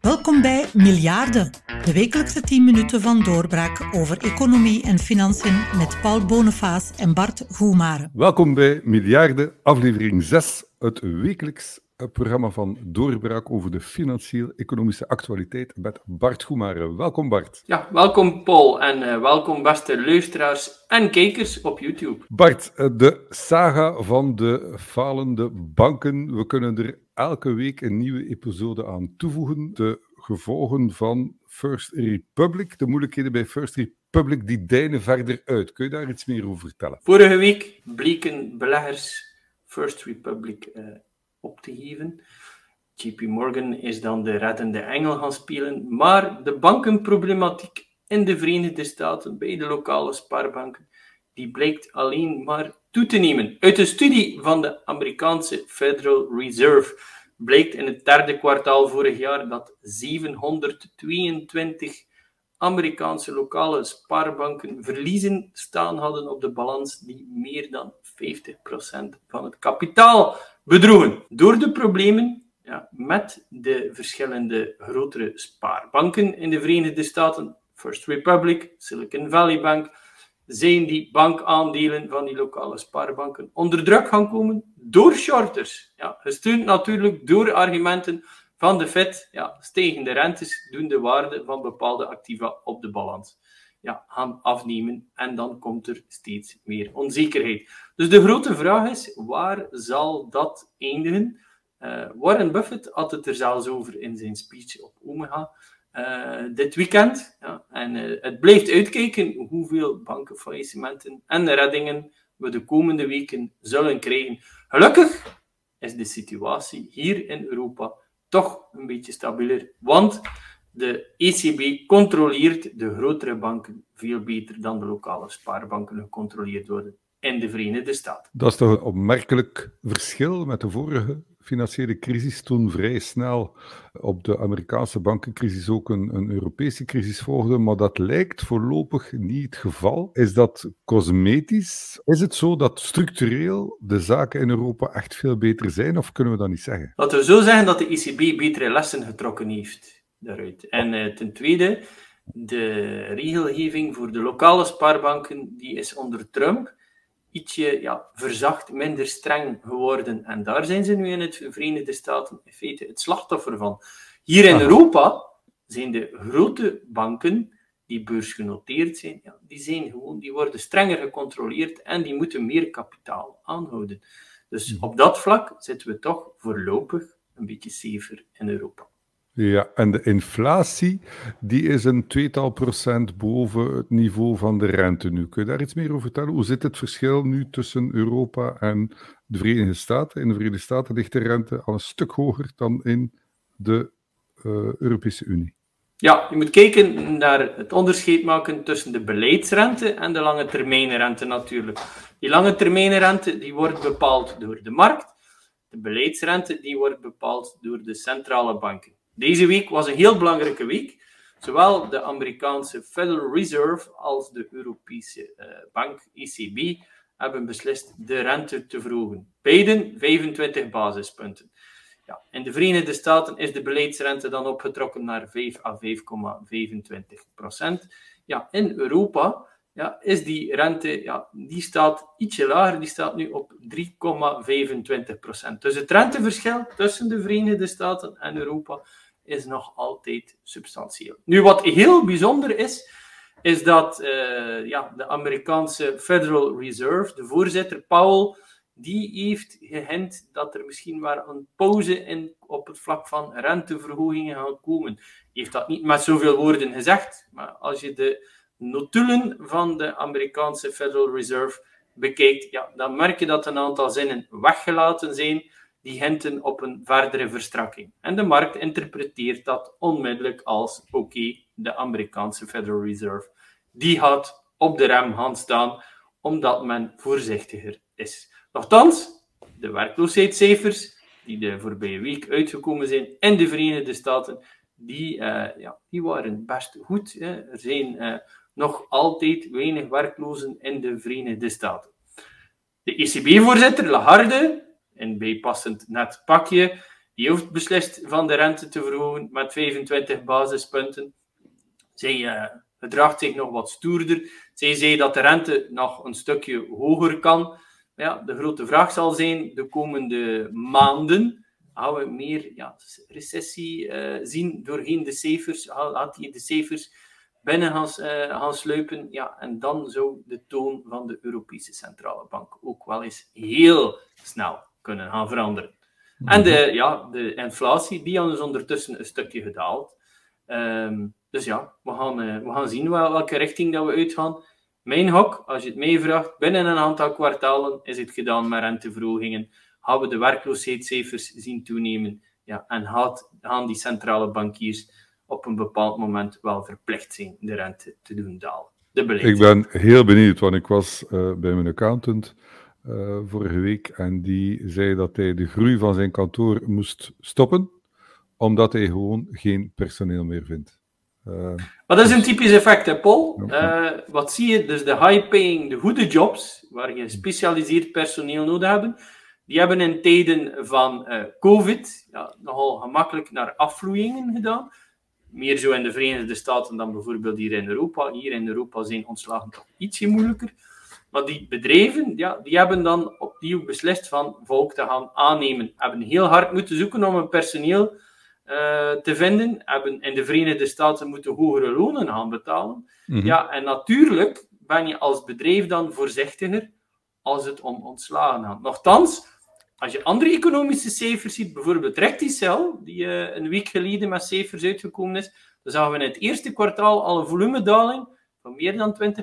Welkom bij Miljarden, de wekelijkse 10 minuten van doorbraak over economie en financiën met Paul Bonifaas en Bart Goemaren. Welkom bij Miljarden, aflevering 6, het wekelijks programma van Doorbraak over de financieel-economische actualiteit met Bart Goemaren. Welkom Bart. Ja, welkom Paul en uh, welkom beste luisteraars en kijkers op YouTube. Bart, eh, de saga van de falende banken. We kunnen er elke week een nieuwe episode aan toevoegen. De gevolgen van First Republic, de moeilijkheden bij First Republic, die dijnen verder uit. Kun je daar iets meer over vertellen? Vorige week bleken beleggers First Republic uh, op te geven. JP Morgan is dan de reddende engel gaan spelen, maar de bankenproblematiek in de Verenigde Staten bij de lokale spaarbanken, die blijkt alleen maar toe te nemen. Uit een studie van de Amerikaanse Federal Reserve blijkt in het derde kwartaal vorig jaar dat 722 Amerikaanse lokale spaarbanken verliezen staan hadden op de balans die meer dan 50% van het kapitaal bedroegen. Door de problemen ja, met de verschillende grotere spaarbanken in de Verenigde Staten, First Republic, Silicon Valley Bank, zijn die bankaandelen van die lokale spaarbanken onder druk gaan komen door shorters. Ja, gesteund natuurlijk door argumenten van de Fed. Ja, stijgende rentes doen de waarde van bepaalde activa op de balans ja, gaan afnemen en dan komt er steeds meer onzekerheid. Dus de grote vraag is, waar zal dat eindigen? Uh, Warren Buffett had het er zelfs over in zijn speech op uh, dit weekend. Ja, en uh, het blijft uitkijken hoeveel bankenfaillissementen en reddingen we de komende weken zullen krijgen. Gelukkig is de situatie hier in Europa toch een beetje stabieler, want de ECB controleert de grotere banken veel beter dan de lokale spaarbanken gecontroleerd worden in de Verenigde Staten. Dat is toch een opmerkelijk verschil met de vorige financiële crisis, toen vrij snel op de Amerikaanse bankencrisis ook een, een, Europese crisis volgde, maar dat lijkt voorlopig niet het geval. Is dat cosmetisch? Is het zo dat structureel de zaken in Europa echt veel beter zijn, of kunnen we dat niet zeggen? Laten we zo zeggen dat de ECB betere lessen getrokken heeft daaruit. En uh, ten tweede, de regelgeving voor de lokale spaarbanken die is onder Trump ietsje ja, verzacht, minder streng geworden. En daar zijn ze nu in het Verenigde Staten in feite het slachtoffer van. Hier in Europa zijn de grote banken die beursgenoteerd zijn, ja, die, zijn gewoon, die worden strenger gecontroleerd en die moeten meer kapitaal aanhouden. Dus mhm. op dat vlak zitten we toch voorlopig een beetje safer in Europa. Ja, en de inflatie die is een tweetal procent boven het niveau van de rente nu. Kun je daar iets meer over vertellen? Hoe zit het verschil nu tussen Europa en de Verenigde Staten? In de Verenigde Staten ligt de rente al een stuk hoger dan in de uh, Europese Unie. Ja, je moet kijken naar het onderscheid maken tussen de beleidsrente en de lange termijnrente natuurlijk. Die lange termijnrente die wordt bepaald door de markt. De beleidsrente die wordt bepaald door de centrale banken. Deze week was een heel belangrijke week. Zowel de Amerikaanse Federal Reserve als de Europese uh, bank ECB hebben beslist de rente te verhogen. Beiden 25 basispunten. Ja, in de Verenigde Staten is de beleidsrente dan opgetrokken naar 5 à 5,25 procent. Ja, in Europa ja, is die rente, ja, die staat ietsje lager, die staat nu op 3,25 procent. Dus het renteverschil tussen de Verenigde Staten en Europa is nog altijd substantieel. Nu, wat heel bijzonder is, is dat uh, ja, de Amerikaanse Federal Reserve, de voorzitter Powell, die heeft gehint dat er misschien maar een pauze in, op het vlak van renteverhogingen gaat komen. Hij heeft dat niet met zoveel woorden gezegd, maar als je de notulen van de Amerikaanse Federal Reserve bekijkt, ja, dan merk je dat een aantal zinnen weggelaten zijn die hinten op een verdere verstrakking. En de markt interpreteert dat onmiddellijk als oké, de Amerikaanse Federal Reserve die had op de rem gaan staan omdat men voorzichtiger is. Nochtans, de werkloosheidscijfers die de voorbije week uitgekomen zijn in de Verenigde Staten, die, uh, ja, die waren best goed. Hè. Er zijn uh, nog altijd weinig werklozen in de Verenigde Staten. De ECB-voorzitter Lagarde, in bijpassend net pakje, die heeft beslist van de rente te verhogen met 25 basispunten. Zij uh, gedraagt zich nog wat stoerder. Zij zei dat de rente nog een stukje hoger kan. Ja, de grote vraag zal zijn de komende maanden. Gaan we meer ja, recessie uh, zien doorheen de cijfers? Gaat hij de cijfers binnen gaan, uh, gaan sluipen? Ja, en dan zou de toon van de Europese Centrale Bank ook wel eens heel snel kunnen gaan veranderen. En de, mhm. ja, de inflatie, die is ondertussen een stukje gedaald. Um, dus ja, we gaan, uh, we gaan zien wel, welke richting dat we uitgaan. Mijn hok, als je het meevraagt, binnen een aantal kwartalen is het gedaan met renteverhogingen. Gaan we de werkloosheidscijfers zien toenemen? Ja, en gaat, gaan die centrale bankiers op een bepaald moment wel verplicht zijn de rente te doen dalen? De ik ben heel benieuwd, want ik was uh, bij mijn accountant uh, vorige week en die zei dat hij de groei van zijn kantoor moest stoppen, omdat hij gewoon geen personeel meer vindt. Uh, dat is een typisch effect, hè, Paul. Uh, wat zie je? Dus de high-paying, de goede jobs, waar je gespecialiseerd personeel nodig hebben, die hebben in tijden van uh, COVID ja, nogal gemakkelijk naar afvloeien gedaan. Meer zo in de Verenigde Staten dan bijvoorbeeld hier in Europa. Hier in Europa zijn ontslagen toch ietsje moeilijker. Maar die bedrijven, ja, die hebben dan opnieuw beslist van volk te gaan aannemen. Hebben heel hard moeten zoeken om een personeel uh, te vinden. Hebben in de Verenigde Staten moeten hogere lonen gaan betalen. Mhm. Ja, en natuurlijk ben je als bedrijf dan voorzichtiger als het om ontslagen gaat. Nochtans, als je andere economische cijfers ziet, bijvoorbeeld Recticel, die uh, een week geleden met cijfers uitgekomen is, dan zagen we in het eerste kwartaal al een volumedaling van meer dan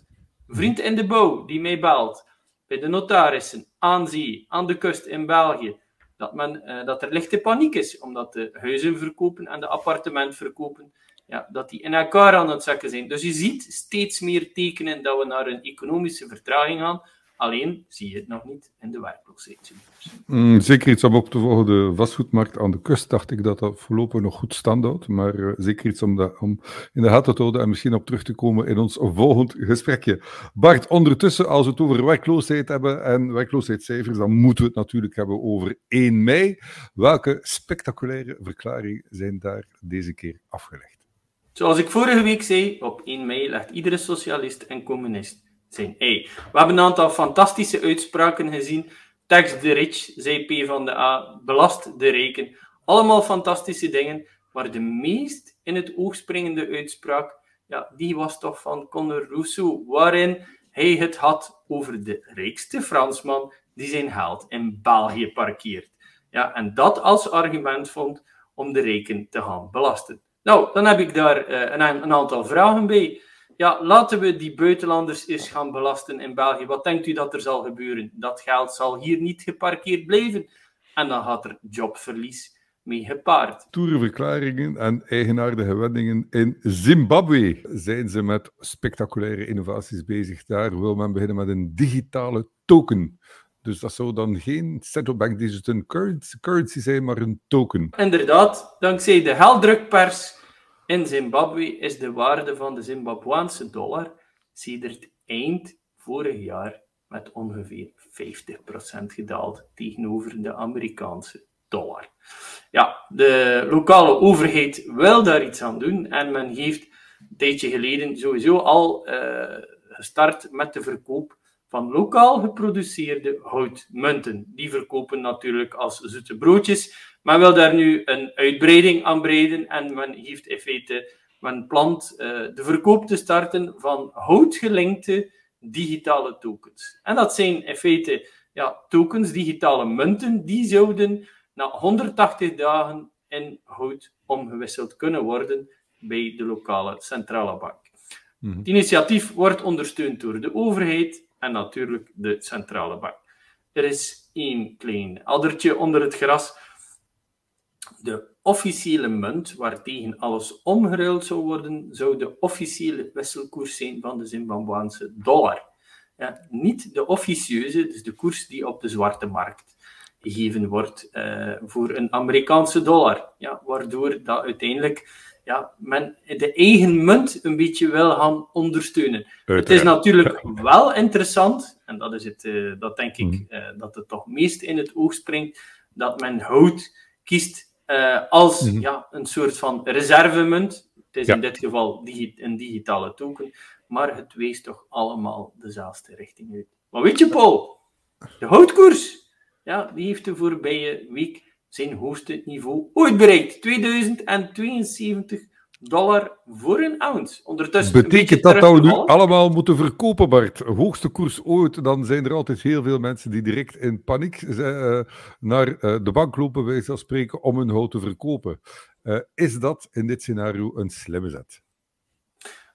20% vriend in de bouw die mij belt, bij de notarissen, aan zee, aan de kust in België, dat, men, uh, dat er lichte paniek is, omdat de huizen verkopen en de appartement verkopen, ja, dat die in elkaar aan het zakken zijn. Dus je ziet steeds meer tekenen dat we naar een economische vertraging gaan, Alleen zie je het nog niet in de werkloosheid. Mm, zeker iets om op te volgen. De vastgoedmarkt aan de kust dacht ik dat dat voorlopig nog goed stand houdt. Maar uh, zeker iets om, dat, om in de gaten te houden en misschien op terug te komen in ons volgend gesprekje. Bart, ondertussen, als we het over werkloosheid hebben en werkloosheidscijfers, dan moeten we het natuurlijk hebben over 1 mei. Welke spectaculaire verklaringen zijn daar deze keer afgelegd? Zoals ik vorige week zei, op 1 mei legt iedere socialist en communist We hebben een aantal fantastische uitspraken gezien. Tax the rich, zei P van de A, belast de rijken. Allemaal fantastische dingen. Maar de meest in het oog springende uitspraak, ja, die was toch van Conor Rousseau, waarin hij het had over de rijkste Fransman die zijn geld in België parkeert. Ja, en dat als argument vond om de rijken te gaan belasten. Nou, dan heb ik daar uh, een, een aantal vragen bij ja, laten we die buitenlanders eens gaan belasten in België. Wat denkt u dat er zal gebeuren? Dat geld zal hier niet geparkeerd blijven. En dan gaat er jobverlies mee gepaard. Toere verklaringen en eigenaardige wendingen in Zimbabwe. Zijn ze met spectaculaire innovaties bezig? Daar wil men beginnen met een digitale token. Dus dat zou dan geen central bank digital currency zijn, maar een token. Inderdaad, dankzij de heldrukpers in Zimbabwe is de waarde van de Zimbabwaanse dollar sedert eind vorig jaar met ongeveer 50% gedaald tegenover de Amerikaanse dollar. Ja, de lokale overheid wil daar iets aan doen en men heeft een tijdje geleden sowieso al uh, gestart met de verkoop van lokaal geproduceerde houtmunten. Die verkopen natuurlijk als zoete broodjes, men wil daar nu een uitbreiding aan breiden en men heeft in feite, men plant uh, de verkoop te starten van houtgelinkte digitale tokens. En dat zijn in feite ja, tokens, digitale munten, die zouden na 180 dagen in hout omgewisseld kunnen worden bij de lokale centrale bank. Mhm. Het initiatief wordt ondersteund door de overheid en natuurlijk de centrale bank. Er is één klein addertje onder het gras de officiële munt waartegen alles omgeruild zou worden, zou de officiële wisselkoers zijn van de Zimbabweanse dollar. Ja, niet de officieuze, dus de koers die op de zwarte markt gegeven wordt uh, voor een Amerikaanse dollar. Ja, waardoor dat uiteindelijk ja, men de eigen munt een beetje wil gaan ondersteunen. Het is natuurlijk wel interessant, en dat is het, uh, dat denk ik, uh, dat het toch meest in het oog springt, dat men houdt kiest uh, als Mhm. ja, een soort van reservemunt. Het is Ja. in dit geval digi- een digitale token, maar het weest toch allemaal dezelfde richting uit. Maar weet je, Paul, de houtkoers, ja, die heeft de voorbije week zijn hoogste niveau ooit bereikt. 2072 dollar voor een ounce. Ondertussen Betekent dat dat we nu allemaal moeten verkopen, Bart? Hoogste koers ooit, dan zijn er altijd heel veel mensen die direct in paniek eh, naar eh, de bank lopen, wij van spreken, om hun hout te verkopen. Eh, is dat in dit scenario een slimme zet?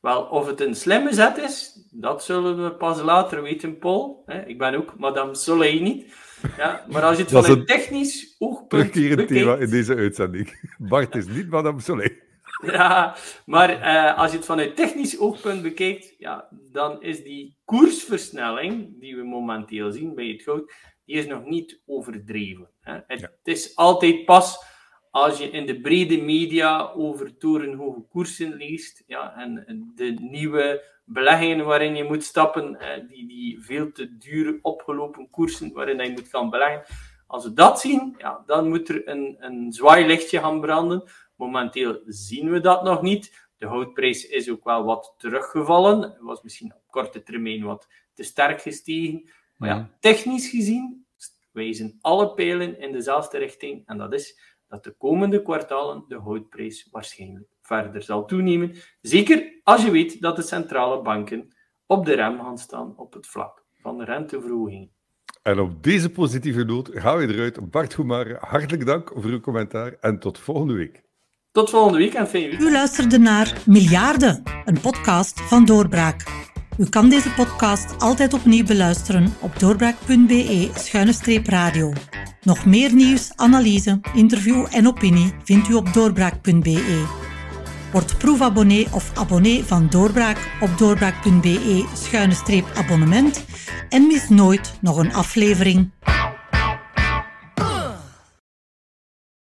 Wel, of het een slimme zet is, dat zullen we pas later weten, Paul. Ik ben ook Madame Soleil niet. Ja, maar als je het vanuit een technisch oogpunt bekijkt... thema in deze uitzending. Bart is niet Madame Soleil. Ja, maar eh, als je het vanuit technisch oogpunt bekijkt, ja, dan is die koersversnelling die we momenteel zien bij het goud, die is nog niet overdreven. Hè. Het, Ja. is altijd pas als je in de brede media over torenhoge koersen leest, ja, en de nieuwe beleggingen waarin je moet stappen, eh, die, die veel te duur opgelopen koersen waarin je moet gaan beleggen, als we dat zien, ja, dan moet er een, een zwaailichtje gaan branden. Momenteel zien we dat nog niet. De houtprijs is ook wel wat teruggevallen. Het was misschien op korte termijn wat te sterk gestegen. Maar ja, technisch gezien wijzen alle pijlen in dezelfde richting. En dat is dat de komende kwartalen de houtprijs waarschijnlijk verder zal toenemen. Zeker als je weet dat de centrale banken op de rem gaan staan op het vlak van de renteverhoging. En op deze positieve noot gaan we eruit. Bart Goemare, hartelijk dank voor uw commentaar en tot volgende week. Tot volgende week en fijn. U luisterde naar Miljarden, een podcast van Doorbraak. U kan deze podcast altijd opnieuw beluisteren op doorbraak.be-radio. Nog meer nieuws, analyse, interview en opinie vindt u op doorbraak.be. Word proefabonnee of abonnee van Doorbraak op doorbraak.be-abonnement en mis nooit nog een aflevering.